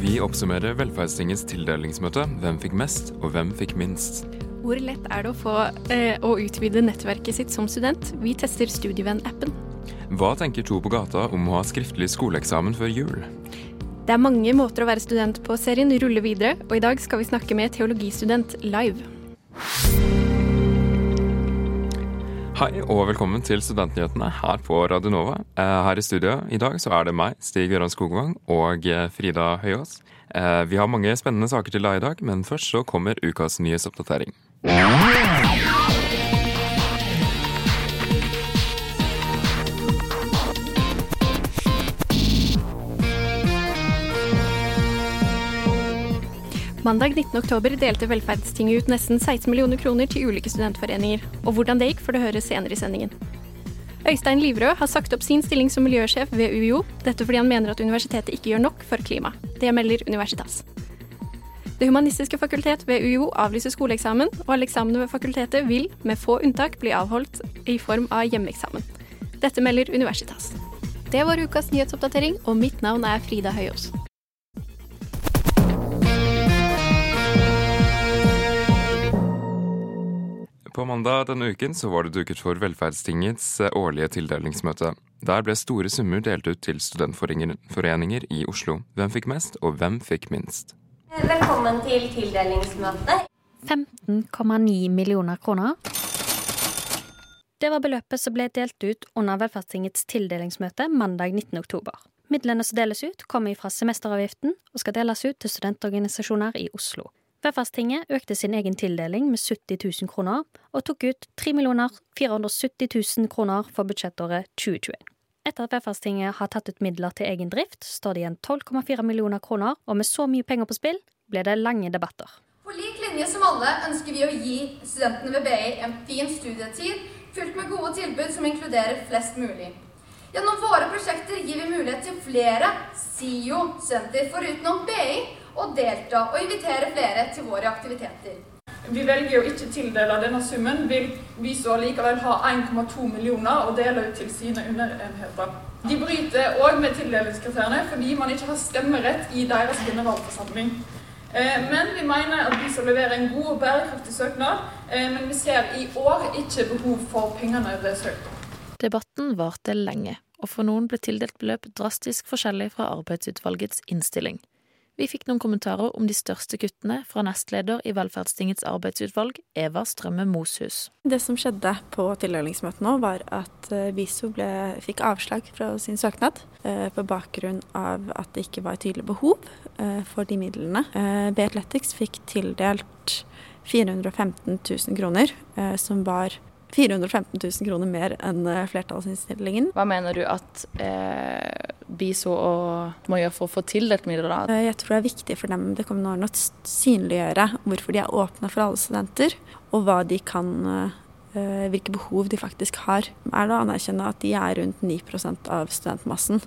Vi oppsummerer Velferdstingets tildelingsmøte. Hvem fikk mest, og hvem fikk minst? Hvor lett er det å få eh, å utvide nettverket sitt som student? Vi tester Studievenn-appen. Hva tenker to på gata om å ha skriftlig skoleeksamen før jul? Det er mange måter å være student på. Serien ruller videre, og i dag skal vi snakke med teologistudent live. Hei og velkommen til Studentnyhetene her på Radio Nova. Eh, Her i studio i dag så er det meg, Stig Gøran Skogvang, og eh, Frida Høyås. Eh, Vi har mange spennende saker til deg i dag, men først så kommer ukas nyhetsoppdatering. Mandag 19.10 delte Velferdstinget ut nesten 16 millioner kroner til ulike studentforeninger. Og hvordan det gikk, får du høre senere i sendingen. Øystein Livrød har sagt opp sin stilling som miljøsjef ved UiO, dette fordi han mener at universitetet ikke gjør nok for klima. Det melder Universitas. Det humanistiske fakultet ved UiO avlyser skoleeksamen, og alle eksamene ved fakultetet vil, med få unntak, bli avholdt i form av hjemmeeksamen. Dette melder Universitas. Det var ukas nyhetsoppdatering, og mitt navn er Frida Høyås. På mandag denne uken så var det duket for Velferdstingets eh, årlige tildelingsmøte. Der ble store summer delt ut til studentforeninger i Oslo. Hvem fikk mest, og hvem fikk minst? Velkommen til tildelingsmøtet. 15,9 millioner kroner. Det var beløpet som ble delt ut under Velferdstingets tildelingsmøte mandag 19. oktober. Midlene som deles ut, kommer fra semesteravgiften og skal deles ut til studentorganisasjoner i Oslo. Velferdstinget økte sin egen tildeling med 70 000 kroner, og tok ut 3 470 000 kroner for budsjettåret 2021. Etter at Velferdstinget har tatt ut midler til egen drift, står det igjen 12,4 millioner kroner, og med så mye penger på spill ble det lange debatter. På lik linje som alle ønsker vi å gi studentene ved BI en fin studietid, fylt med gode tilbud som inkluderer flest mulig. Gjennom våre prosjekter gir vi mulighet til flere SIO-studenter foruten BI å delta og invitere flere til våre aktiviteter. Vi velger å ikke tildele denne summen, vil vi så likevel ha 1,2 millioner å dele ut til sine underenheter. De bryter òg med tildelingskriteriene fordi man ikke har stemmerett i deres generalforsamling. Eh, Men vi mener at vi skal levere en god og bærekraftig søknad, eh, men vi ser i år ikke behov for pengene det er søkt om. Debatten varte lenge, og for noen ble tildelt beløp drastisk forskjellig fra arbeidsutvalgets innstilling. Vi fikk noen kommentarer om de største kuttene fra nestleder i Velferdstingets arbeidsutvalg, Eva Strømme Moshus. Det som skjedde på tildelingsmøtet nå, var at Viso ble, fikk avslag fra sin søknad eh, på bakgrunn av at det ikke var et tydelig behov eh, for de midlene. Eh, B Athletics fikk tildelt 415 000 kroner, eh, som var 415 000 kroner mer enn eh, flertallsinnstillingen. Hva mener du at eh, BISO må gjøre for å få tildelt midler, da? Eh, Jeg tror det er viktig for dem det kommende årene å synliggjøre hvorfor de er åpne for alle studenter, og hva de kan eh, hvilke behov de faktisk har. Er det å anerkjenne at de er rundt 9% av studentmassen.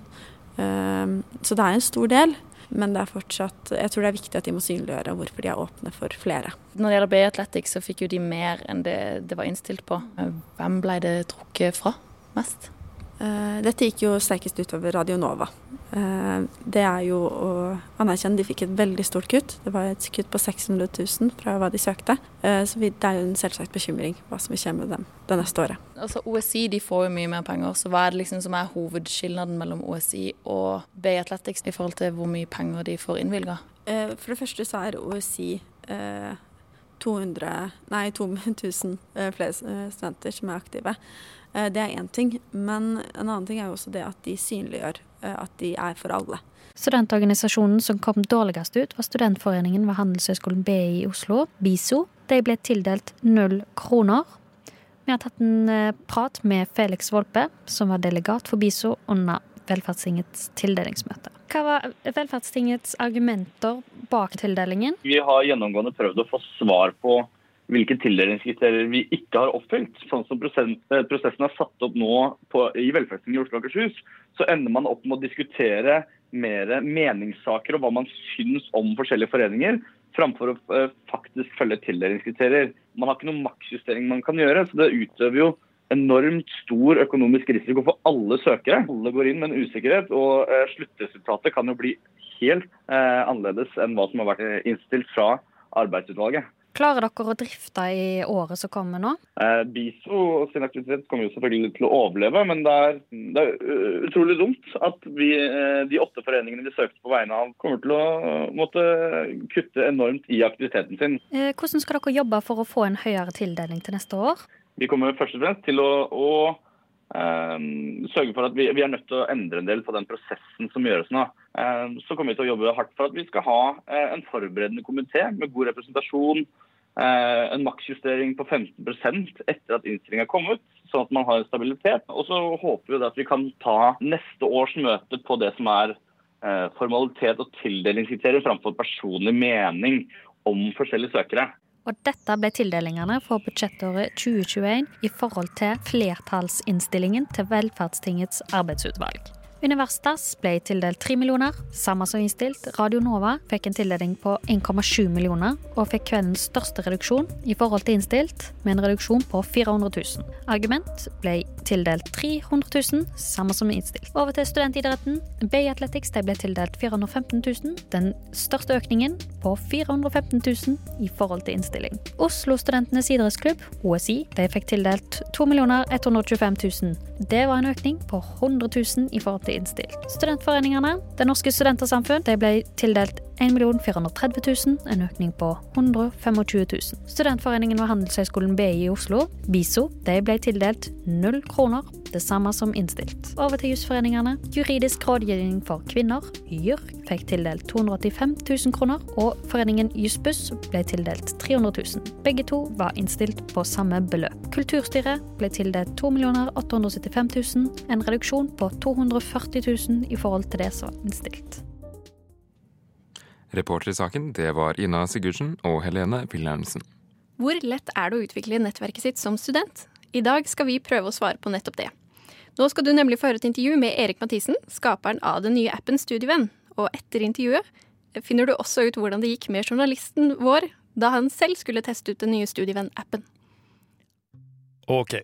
Eh, Så det er en stor del, men det er fortsatt, jeg tror det er viktig at de må synliggjøre hvorfor de er åpne for flere. Når det gjelder BI Athletics, så fikk jo de mer enn det det var innstilt på. Hvem ble det trukket fra mest? Eh, Dette gikk jo sterkest utover Radio Nova. Eh, Det er jo å anerkjenne de fikk et veldig stort kutt. Det var et kutt på 600 000 fra hva de søkte. Eh, Så det er jo en selvsagt bekymring hva som vil skje med dem det neste året. Altså OSI de får jo mye mer penger, så hva er det liksom som er hovedskillnaden mellom OSI og BI Athletics i forhold til hvor mye penger de får innvilga? For det første så er OSI eh, 200, nei 2000 eh, flere studenter som er aktive. Eh, Det er én ting. Men en annen ting er jo også det at de synliggjør eh, at de er for alle. Studentorganisasjonen som kom dårligst ut, var studentforeningen ved Handelshøyskolen BI i Oslo, BISO. De ble tildelt null kroner. Vi har tatt en eh, prat med Felix Volpe, som var delegat for BISO under Velferdstingets tildelingsmøte. Hva var Velferdstingets argumenter bak tildelingen? Vi har gjennomgående prøvd å få svar på hvilke tildelingskriterier vi ikke har oppfylt. Sånn som eh, prosessen er satt opp nå på, i Velferdstinget i Oslo og Akershus, så ender man opp med å diskutere mer meningssaker og hva man syns om forskjellige foreninger, framfor å eh, faktisk følge tildelingskriterier. Man har ikke noen maksjustering man kan gjøre, så det utøver jo enormt stor økonomisk risiko for alle søkere. Alle går inn med en usikkerhet, og eh, sluttresultatet kan jo bli helt eh, annerledes enn hva som har vært innstilt fra arbeidsutvalget. Klarer dere å drifte i året som kommer nå? Eh, BISO sin aktivitet kommer jo selvfølgelig til å overleve, men det er, det er utrolig dumt at vi, eh, de åtte foreningene vi søkte på vegne av, kommer til å måtte kutte enormt i aktiviteten sin. Eh, hvordan skal dere jobbe for å få en høyere tildeling til neste år? Vi kommer først og fremst til å, å eh, sørge for at vi, vi, er nødt til å endre en del på den prosessen som gjøres nå. Um, så kommer vi til å jobbe hardt for at vi skal ha uh, en forberedende komité med god representasjon. Uh, en maksjustering på 15% etter at innstillinga er kommet, sånn at man har stabilitet. Og så håper vi at vi kan ta neste års møte på det som er uh, formalitet og tildelingskriterier framfor personlig mening om forskjellige søkere. Og dette ble tildelingene for budsjettåret 2021 i forhold til flertallsinnstillingen til Velferdstingets arbeidsutvalg. Universitas ble tildelt 3 millioner, samme som innstilt. Radio Nova fikk en tildeling på 1,7 millioner, og fikk kveldens største reduksjon i forhold til innstilt, med en reduksjon på 400 000. Argument ble tildelt 300 000, samme som innstilt. Over til studentidretten. Bay Athletics ble tildelt 415 000, den største økningen på 415 000 i forhold til innstilling. Oslo Studentenes idrettsklubb, OSI, de fikk tildelt 2 125 000. Det var en økning på 100 000 i forhold til innstilt. Studentforeningene, Det Norske Studentersamfunn, de ble tildelt 1 430 000, en økning på 125 000. Studentforeningen ved Handelshøyskolen BI i Oslo, BISO, de ble tildelt null kroner, det samme som innstilt. Over til jusforeningene. Juridisk rådgivning for kvinner, JURK, fikk tildelt 285 000 kroner, og foreningen Jussbuss ble tildelt 300 000. Begge to var innstilt på samme beløp. Kulturstyret ble tildelt 2 875 000, en reduksjon på 240 000 i forhold til det som var innstilt. Reporter i saken det var Ina Sigurdsen og Helene Wilhelmsen. Hvor lett er det å utvikle nettverket sitt som student? I dag skal vi prøve å svare på nettopp det. Nå skal du nemlig få høre et intervju med Erik Mathisen, skaperen av den nye appen Studievenn. Og etter intervjuet finner du også ut hvordan det gikk med journalisten vår da han selv skulle teste ut den nye Studievenn-appen. Ok,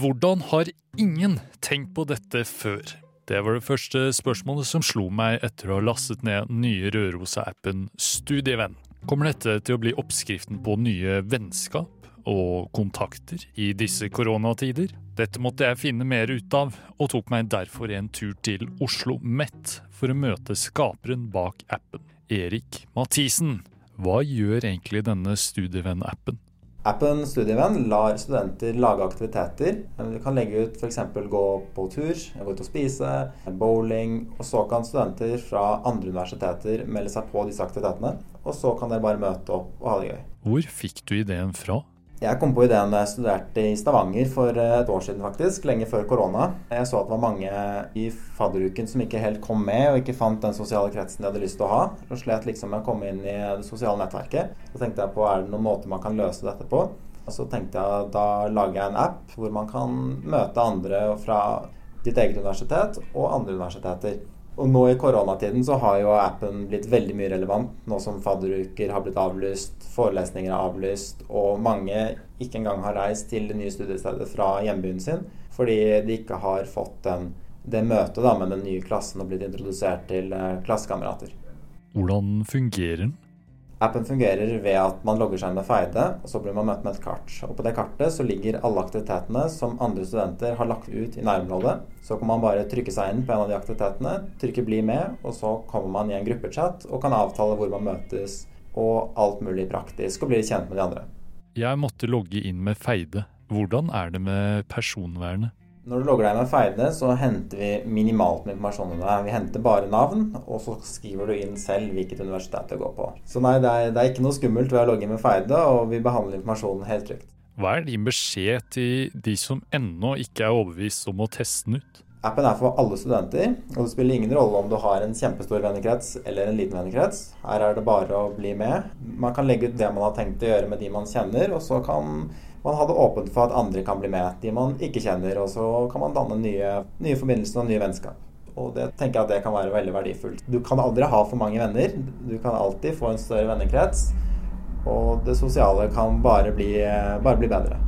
hvordan har ingen tenkt på dette før? Det var det første spørsmålet som slo meg etter å ha lastet ned den nye Rørosa-appen Studievenn. Kommer dette til å bli oppskriften på nye vennskap og kontakter i disse koronatider? Dette måtte jeg finne mer ut av, og tok meg derfor en tur til Oslo Met for å møte skaperen bak appen, Erik Mathisen. Hva gjør egentlig denne Studievenn-appen? Appen Studievenn lar studenter lage aktiviteter. Du kan legge ut f.eks. gå på tur, gå ut og spise, bowling. Og så kan studenter fra andre universiteter melde seg på disse aktivitetene. Og så kan dere bare møte opp og ha det gøy. Hvor fikk du ideen fra? Jeg kom på ideen da jeg studerte i Stavanger for eh, et år siden, faktisk. Lenge før korona. Jeg så at det var mange i fadderuken som ikke helt kom med, og ikke fant den sosiale kretsen de hadde lyst til å ha. Og slet liksom med å komme inn i det sosiale nettverket. Så tenkte jeg på er det noen måter man kan løse dette på. Og så tenkte jeg da lager jeg en app hvor man kan møte andre fra ditt eget universitet og andre universiteter. Og nå i koronatiden så har jo appen blitt veldig mye relevant, nå som fadderuker har blitt avlyst, forelesninger er avlyst, og mange ikke engang har reist til det nye studiestedet fra hjembyen sin fordi de ikke har fått den, det møtet med den nye klassen og blitt introdusert til eh, klassekamerater. Hvordan fungerer den? Appen fungerer ved at man logger seg med Feide, og så blir man møtt med et kart. Og På det kartet så ligger alle aktivitetene som andre studenter har lagt ut i nærområdet. Så kan man bare trykke seg inn på en av de aktivitetene, trykke 'bli med', og så kommer man i en gruppechat og kan avtale hvor man møtes og alt mulig praktisk, og blir kjent med de andre. Jeg måtte logge inn med Feide. Hvordan er det med personvernet? Når du logger deg med Feide, så henter vi minimalt med informasjon om deg. Vi henter bare navn, og så skriver du inn selv hvilket universitet du går på. Så nei, det er, det er ikke noe skummelt ved å logge med Feide, og vi behandler informasjonen helt trygt. Hva er din beskjed til de som ennå ikke er overbevist om å teste den ut? Appen er for alle studenter, og det spiller ingen rolle om du har en kjempestor vennekrets eller en liten vennekrets. Her er det bare å bli med. Man kan legge ut det man har tenkt å gjøre med de man kjenner, og så kan man har det åpent for at andre kan bli med, de man ikke kjenner. Og så kan man danne nye, nye forbindelser og nye vennskap. Og det tenker jeg at det kan være veldig verdifullt. Du kan aldri ha for mange venner. Du kan alltid få en større vennekrets. Og det sosiale kan bare bli, bare bli bedre.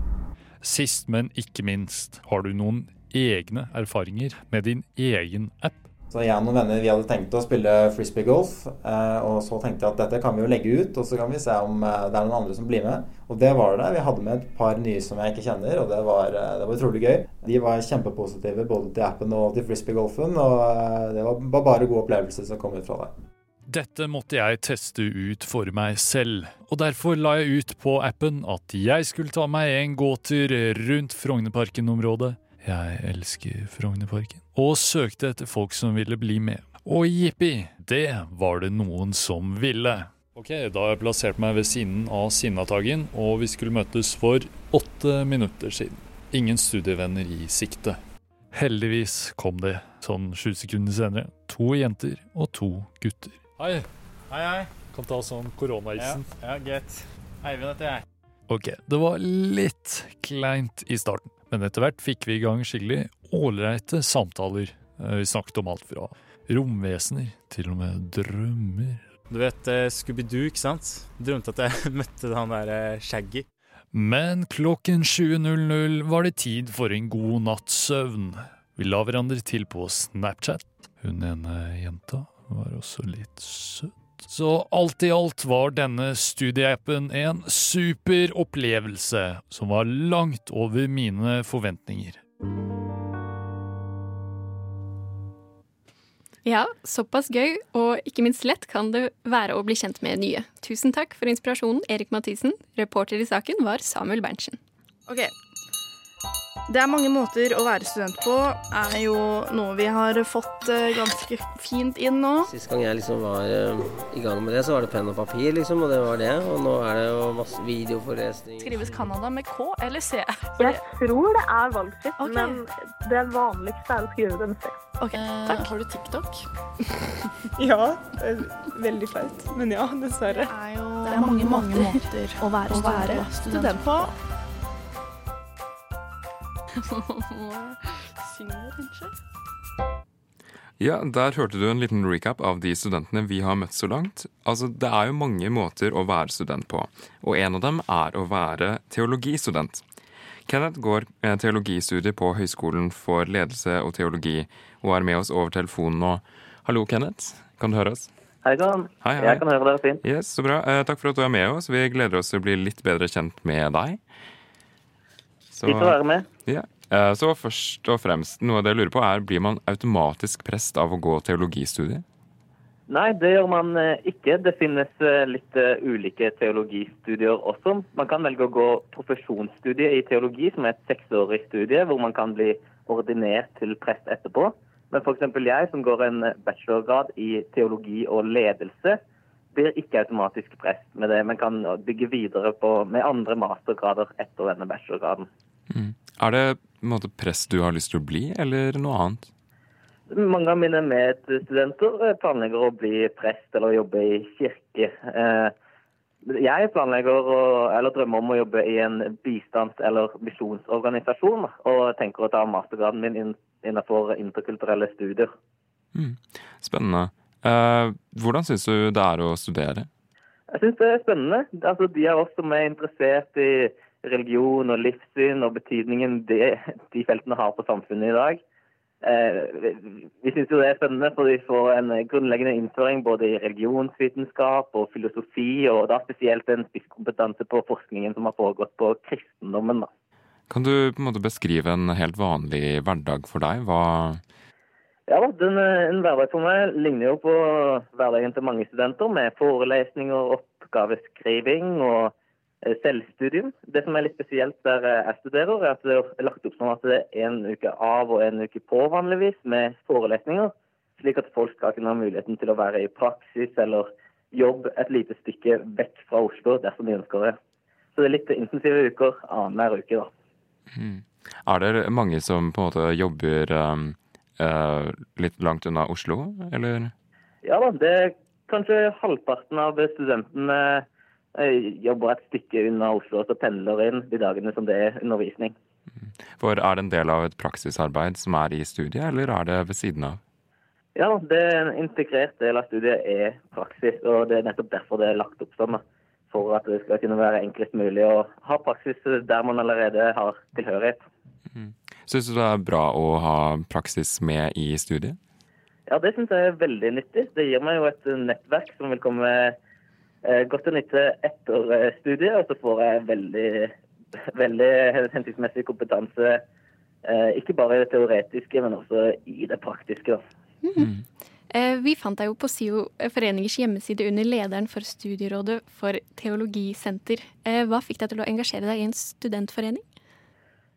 Sist, men ikke minst, har du noen egne erfaringer med din egen app? Så jeg og noen venner vi hadde tenkt å spille frisbeegolf, eh, og så tenkte jeg at dette kan vi jo legge ut, og så kan vi se om eh, det er noen andre som blir med. Og det var det. Vi hadde med et par nye som jeg ikke kjenner, og det var, eh, det var utrolig gøy. De var kjempepositive både til appen og til frisbeegolfen, og det var bare gode opplevelser som kom ut fra det. Dette måtte jeg teste ut for meg selv, og derfor la jeg ut på appen at jeg skulle ta meg en gåtur rundt Frognerparken-området jeg elsker Frognerparken. Og søkte etter folk som ville bli med. Og jippi, det var det noen som ville. Ok, da har jeg plassert meg ved siden av Sinnataggen, og vi skulle møtes for åtte minutter siden. Ingen studievenner i sikte. Heldigvis kom det, sånn sju sekunder senere, to jenter og to gutter. Hei. Hei, hei. Kan ta sånn koronaisen. Ja, ja greit. Eivind heter jeg. Ok, det var litt kleint i starten. Men etter hvert fikk vi i gang skikkelig ålreite samtaler. Eh, vi snakket om alt fra romvesener til og med drømmer. Du vet uh, Scooby-Doo, ikke sant? Drømte at jeg møtte han der uh, Shaggy. Men klokken 20.00 var det tid for en god natts søvn. Vi la hverandre til på Snapchat. Hun ene jenta var også litt søt. Så alt i alt var denne studieappen en super opplevelse som var langt over mine forventninger. Ja, såpass gøy og ikke minst lett kan det være å bli kjent med nye. Tusen takk for inspirasjonen, Erik Mathisen. Reporter i saken var Samuel Berntsen. Ok, det er mange måter å være student på, er jo noe vi har fått uh, ganske fint inn nå. Sist gang jeg liksom var uh, i gang med det, så var det penn og papir, liksom, og det var det. Og nå er det jo masse videoforelesninger. Skrives Canada med K eller C? Jeg tror det er valgfritt, okay. men det vanligste er å skrive det med C. Ok, takk. Eh, har du TikTok? ja. Veldig flaut. Men ja, dessverre. Det er jo det er mange, mange måter å være, å være student på. Ja, der hørte du en liten recap av de studentene vi har møtt så langt. Altså, Det er jo mange måter å være student på, og en av dem er å være teologistudent. Kenneth går teologistudier på Høgskolen for ledelse og teologi, og er med oss over telefonen nå. Hallo, Kenneth. Kan du høre oss? Hei sann. Jeg kan høre dere fint. Yes, så bra. Eh, takk for at du er med oss. Vi gleder oss til å bli litt bedre kjent med deg. Så, Fint å være med. Ja. Eh, så først og fremst, noe av det jeg lurer på er, blir man automatisk prest av å gå teologistudiet? Nei, det gjør man eh, ikke. Det finnes eh, litt ulike teologistudier også. Man kan velge å gå profesjonsstudiet i teologi, som er et seksårig studie, hvor man kan bli ordinert til prest etterpå. Men f.eks. jeg, som går en bachelorgrad i teologi og ledelse, blir ikke automatisk prest med det, men kan bygge videre på, med andre mastergrader etter denne bachelorgraden. Mm. Er det en måte prest du har lyst til å bli, eller noe annet? Mange av mine medstudenter planlegger å bli prest eller jobbe i kirke. Eh, jeg planlegger å, eller drømmer om å jobbe i en bistands- eller misjonsorganisasjon, og tenker å ta mastergraden min innenfor interkulturelle studier. Mm. Spennende. Eh, hvordan syns du det er å studere? Jeg syns det er spennende. Altså, de av oss som er interessert i religion og livssyn og betydningen det, de feltene har på samfunnet i dag. Eh, vi syns jo det er spennende, for vi får en grunnleggende innføring både i religionsvitenskap og filosofi, og da spesielt en spisskompetanse på forskningen som har foregått på kristendommen. Da. Kan du på en måte beskrive en helt vanlig hverdag for deg? Hva ja, den, En hverdag for meg ligner jo på hverdagen til mange studenter, med forelesninger, oppgaveskriving og selvstudium. Det som er litt spesielt der eh, jeg studerer, er at det er lagt opp sånn at det er en uke av og en uke på vanligvis med forelesninger, slik at folk skal kunne ha muligheten til å være i praksis eller jobb et lite stykke vekk fra Oslo dersom de ønsker det. Så det er litt intensive uker annenhver uke, da. Mm. Er det mange som på en måte jobber um, uh, litt langt unna Oslo, eller? Ja da, det er kanskje halvparten av studentene jobber et stykke unna Oslo og pendler inn de dagene som det er undervisning. For Er det en del av et praksisarbeid som er i studiet, eller er det ved siden av? Ja, det er en integrert del av studiet er praksis, og det er nettopp derfor det er lagt opp sånn. for at det skal kunne være enklest mulig å ha praksis der man allerede har tilhørighet. Syns du det er bra å ha praksis med i studiet? Ja, det syns jeg er veldig nyttig. Det gir meg jo et nettverk som vil komme eh, godt til nytte etter eh, studiet, og så får jeg veldig, veldig hensiktsmessig kompetanse. eh, Ikke bare i det teoretiske, men også i det praktiske. da. Eh, Vi fant deg jo på SIO foreningers hjemmeside under lederen for Studierådet for teologisenter. Eh, Hva fikk deg til å engasjere deg i en studentforening?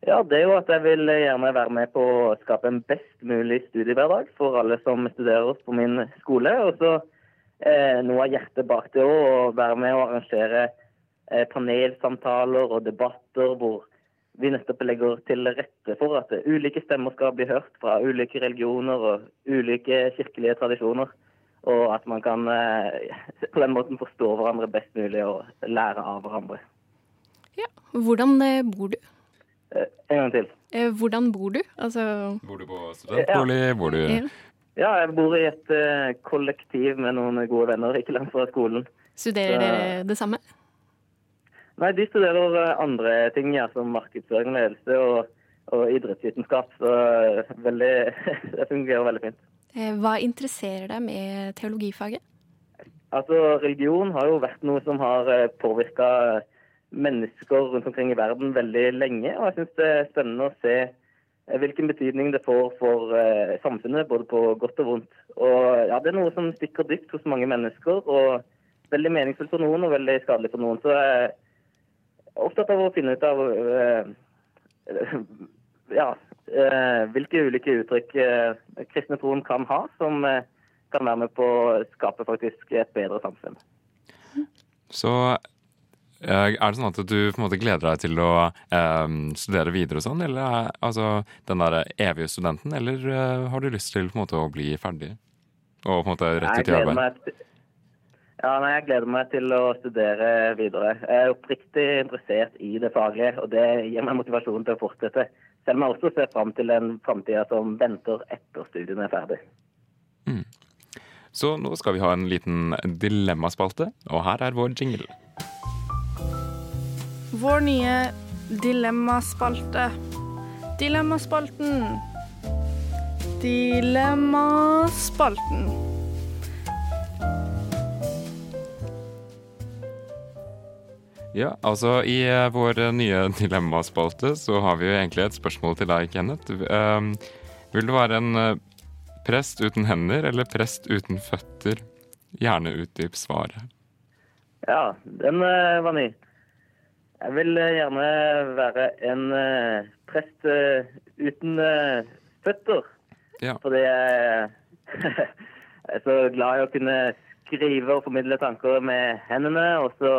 Ja, det er jo at jeg vil gjerne være med på å skape en best mulig studiehverdag for alle som studerer på min skole. Og så eh, noe av hjertet bak det òg, å være med å arrangere eh, panelsamtaler og debatter hvor vi nettopp legger til rette for at ulike stemmer skal bli hørt fra ulike religioner og ulike kirkelige tradisjoner. Og at man kan eh, på den måten forstå hverandre best mulig og lære av hverandre. Ja. Hvordan eh, bor du? Eh, En gang til. Eh, Hvordan bor du? Altså Bor du på studentbolig? Bor du Ja. Jeg bor i et uh, kollektiv med noen gode venner ikke langt fra skolen. Studerer Så- dere det samme? Nei, de studerer eh, andre ting, ja, som markedsføring, ledelse og, og idrettsvitenskap. Så eh, veldig, det fungerer veldig fint. Hva interesserer deg med teologifaget? Altså, Religion har jo vært noe som har påvirka mennesker rundt omkring i verden veldig lenge. Og jeg syns det er spennende å se hvilken betydning det får for eh, samfunnet, både på godt og vondt. Og ja, Det er noe som stikker dypt hos mange mennesker, og veldig meningsfullt for noen og veldig skadelig for noen. Så jeg er opptatt av å finne ut av eh, ja, eh, hvilke ulike uttrykk eh, kristne troen kan ha, som eh, kan være med på å skape faktisk et bedre samfunn. Så eh, er det sånn at du på en måte gleder deg til å eh, studere videre og sånn, eller er altså den der evige studenten, eller eh, har du lyst til på en måte å bli ferdig? Og på en måte rett ut i arbeid? ja, nei, jeg gleder meg til å studere videre. Jeg er oppriktig interessert i det faglige, og det gir meg motivasjon til å fortsette. Selv om jeg også ser fram til en framtida som venter etter studiene er ferdig. Så nå skal vi ha en liten dilemmaspalte, og her er vår jingle. Vår nye dilemmaspalte. Dilemmaspalten. Dilemmaspalten. Ja, altså i eh, vår eh, nye dilemmaspalte så har vi jo egentlig et spørsmål til deg, Kenneth. Um, vil du være en eh, prest uten hender eller prest uten føtter? Gjerne utdyp svaret. Ja, den var ny. Jeg vil eh, gjerne være en eh, prest eh, uten føtter. Ja. Fordi jeg er så glad i å kunne skrive og formidle tanker med hendene. Og så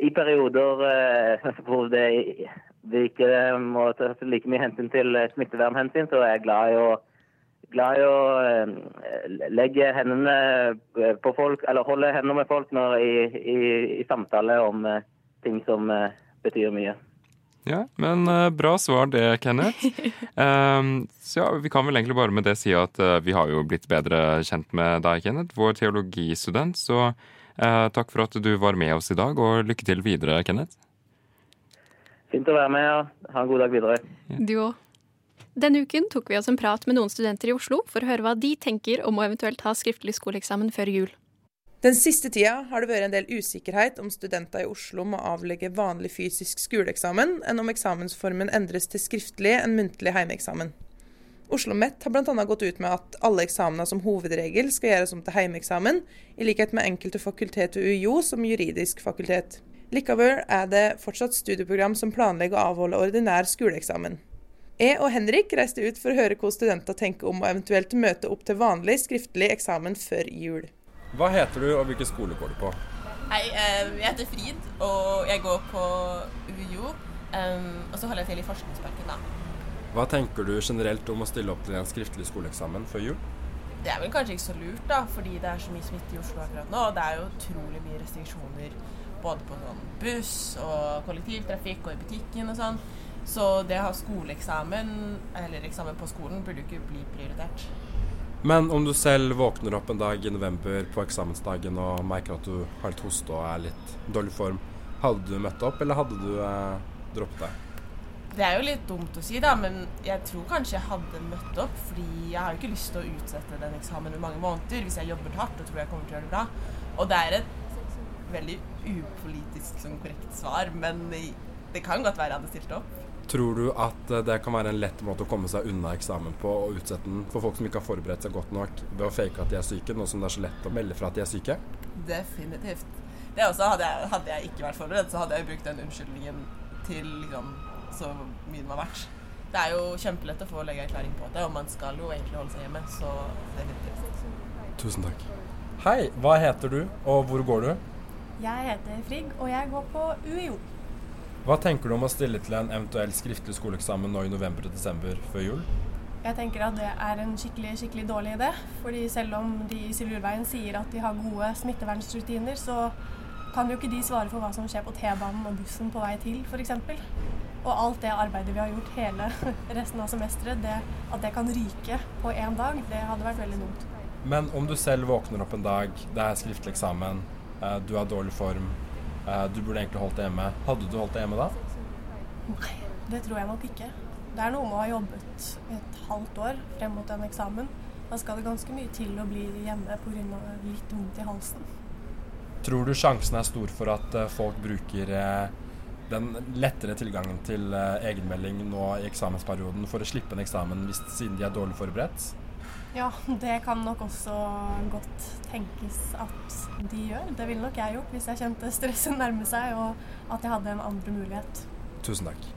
i perioder hvor det, det ikke må ta like mye hensyn til smittevernhensyn, så er jeg glad i å, glad i å legge hendene på folk, eller holde hendene med folk når, i, i, i samtale om ting som betyr mye. Ja, men uh, bra svar det, Kenneth. Um, så ja, vi kan vel egentlig bare med det si at uh, vi har jo blitt bedre kjent med deg, Kenneth, vår teologistudent. Så uh, takk for at du var med oss i dag, og lykke til videre, Kenneth. Fint å være med, og ha en god dag videre. Du òg. Denne uken tok vi oss en prat med noen studenter i Oslo for å høre hva de tenker om å eventuelt ha skriftlig skoleeksamen før jul. Den siste tida har det vært en del usikkerhet om studenter i Oslo må avlegge vanlig fysisk skoleeksamen, enn om eksamensformen endres til skriftlig enn muntlig heimeeksamen. Oslo OsloMet har bl.a. gått ut med at alle eksamener som hovedregel skal gjøres om til heimeeksamen, i likhet med enkelte fakultet ved UiO som juridisk fakultet. Likevel er det fortsatt studieprogram som planlegger å avholde ordinær skoleeksamen. Jeg og Henrik reiste ut for å høre hva studenter tenker om å eventuelt møte opp til vanlig skriftlig eksamen før jul. Hva heter du, og hvilken skole går du på? Hei, eh, jeg heter Frid, og jeg går på UiO. og så holder jeg til i Forskningsparken, da. Hva tenker du generelt om å stille opp til en skriftlig skoleeksamen før jul? Det er vel kanskje ikke så lurt, da, fordi det er så mye smitte i Oslo akkurat nå. Og det er jo utrolig mye restriksjoner både på sånn buss og kollektivtrafikk og i butikken og sånn. Så det å ha skoleeksamen, eller eksamen på skolen, burde jo ikke bli prioritert. Men om du selv våkner opp en dag i november på eksamensdagen og merker at du har litt hoste og er litt dårlig form, hadde du møtt opp, eller hadde du eh, droppet deg? Det er jo litt dumt å si, da, men jeg tror kanskje jeg hadde møtt opp. Fordi jeg har jo ikke lyst til å utsette den eksamen i mange måneder hvis jeg jobber hardt og tror jeg kommer til å gjøre det bra. Og det er et veldig upolitisk sånn korrekt svar, men det kan godt være jeg hadde stilt opp. Tror du at eh, det kan være en lett måte å komme seg unna eksamen på og utsette den for folk som ikke har forberedt seg godt nok ved å fake at de er syke, nå som det er så lett å melde fra at de er syke? Definitivt. Det også hadde jeg, hadde jeg ikke vært forberedt, så hadde jeg brukt den unnskyldningen til liksom så mye den var verdt. Det er jo kjempelett å få legeerklæring på det, og man skal jo egentlig holde seg hjemme, så det er definitivt. Tusen takk. Hei, hva heter du, og hvor går du? Jeg heter Frigg, og jeg går på UiO. Hva tenker du om å stille til en eventuell skriftlig skoleeksamen nå i november og desember før jul? Jeg tenker at det er en skikkelig skikkelig dårlig idé. fordi selv om de i Silurveien sier at de har gode smittevernrutiner, så kan jo ikke de svare for hva som skjer på T-banen og bussen på vei til, f.eks. Og alt det arbeidet vi har gjort hele resten av semesteret, det, at det kan ryke på én dag, det hadde vært veldig dumt. Men om du selv våkner opp en dag, det er skriftlig eksamen, eh, du har dårlig form, du burde egentlig holdt deg hjemme. Hadde du holdt deg hjemme da? Nei, det tror jeg nok ikke. Det er noe med å ha jobbet et halvt år frem mot en eksamen. Da skal det ganske mye til å bli hjemme pga. litt vondt i halsen. Tror du sjansen er stor for at eh, folk bruker den lettere tilgangen til egenmelding nå i eksamensperioden for å slippe en eksamen hvis, siden de er dårlig forberedt? Ja, det kan nok også godt tenkes at de gjør. Det ville nok jeg gjort hvis jeg kjente stresset nærme seg og at jeg hadde en andre mulighet. Tusen takk.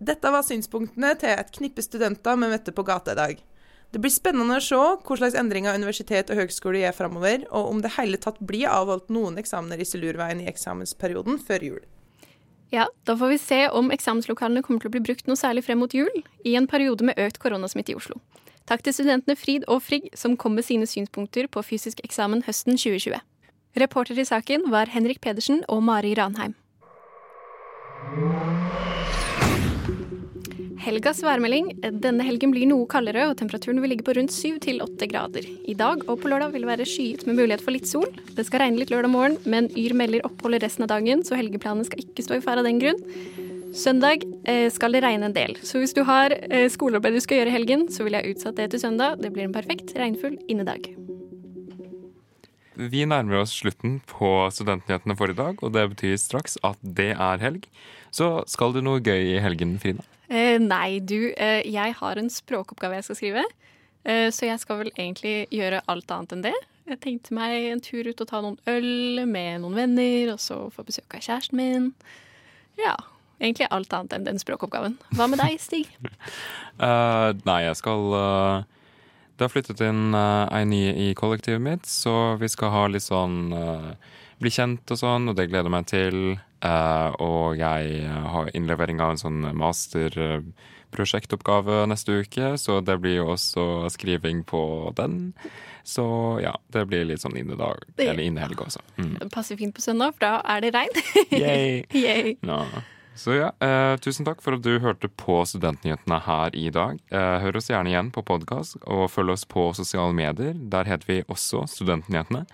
Dette var synspunktene til et knippe studenter vi møtte på gata i dag. Det blir spennende å se hva slags endringer universitet og høgskole gjør framover, og om det hele tatt blir avholdt noen eksamener i Silurveien i eksamensperioden før jul. Ja, da får vi se om eksamenslokalene kommer til å bli brukt noe særlig frem mot jul, i en periode med økt koronasmitte i Oslo. Takk til studentene Frid og Frigg, som kom med sine synspunkter på fysisk eksamen høsten 2020. Reporter i saken var Henrik Pedersen og Mari Ranheim. Helgas værmelding. Denne helgen blir noe kaldere, og temperaturen vil ligge på rundt 7-8 grader. I dag og på lørdag vil det være skyet med mulighet for litt sol. Det skal regne litt lørdag morgen, men Yr melder opphold resten av dagen, så helgeplanene skal ikke stå i fare av den grunn. Søndag eh, skal det regne en del, så hvis du har eh, skolearbeid du skal gjøre i helgen, så vil jeg utsatt det til søndag. Det blir en perfekt regnfull innedag. Vi nærmer oss slutten på Studentnyhetene for i dag, og det betyr straks at det er helg. Så skal du noe gøy i helgen, Frida? Eh, nei, du. Eh, jeg har en språkoppgave jeg skal skrive. Eh, så jeg skal vel egentlig gjøre alt annet enn det. Jeg tenkte meg en tur ut og ta noen øl med noen venner, og så få besøk av kjæresten min. Ja, egentlig alt annet enn den språkoppgaven. Hva med deg, Stig? uh, nei, jeg skal uh, Det har flyttet inn uh, ei ny i kollektivet mitt, så vi skal ha litt sånn bli kjent og sånn, og det gleder jeg meg til. og jeg har innlevering av en sånn masterprosjektoppgave neste uke, så det blir jo også skriving på den. Så ja, det blir litt sånn innedag, eller innehelg også. Mm. Det passer fint på søndag, for da er det regn. Yay. Yay. No. Så ja, eh, tusen takk for at du hørte på Studentnyhetene her i dag. Eh, hør oss gjerne igjen på podkast, og følg oss på sosiale medier. Der heter vi også Studentnyhetene.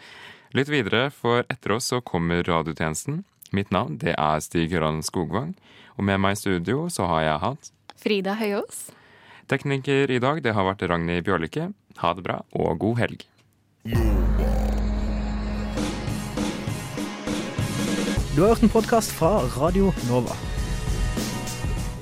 Litt videre, for etter oss så kommer radiotjenesten. Mitt navn det er Stig Høran Skogvang, og med meg i studio så har jeg hatt Frida Høyås. Tekniker i dag det har vært Ragnhild Bjørlykke. Ha det bra, og god helg. Du har hørt en podkast fra Radio Nova.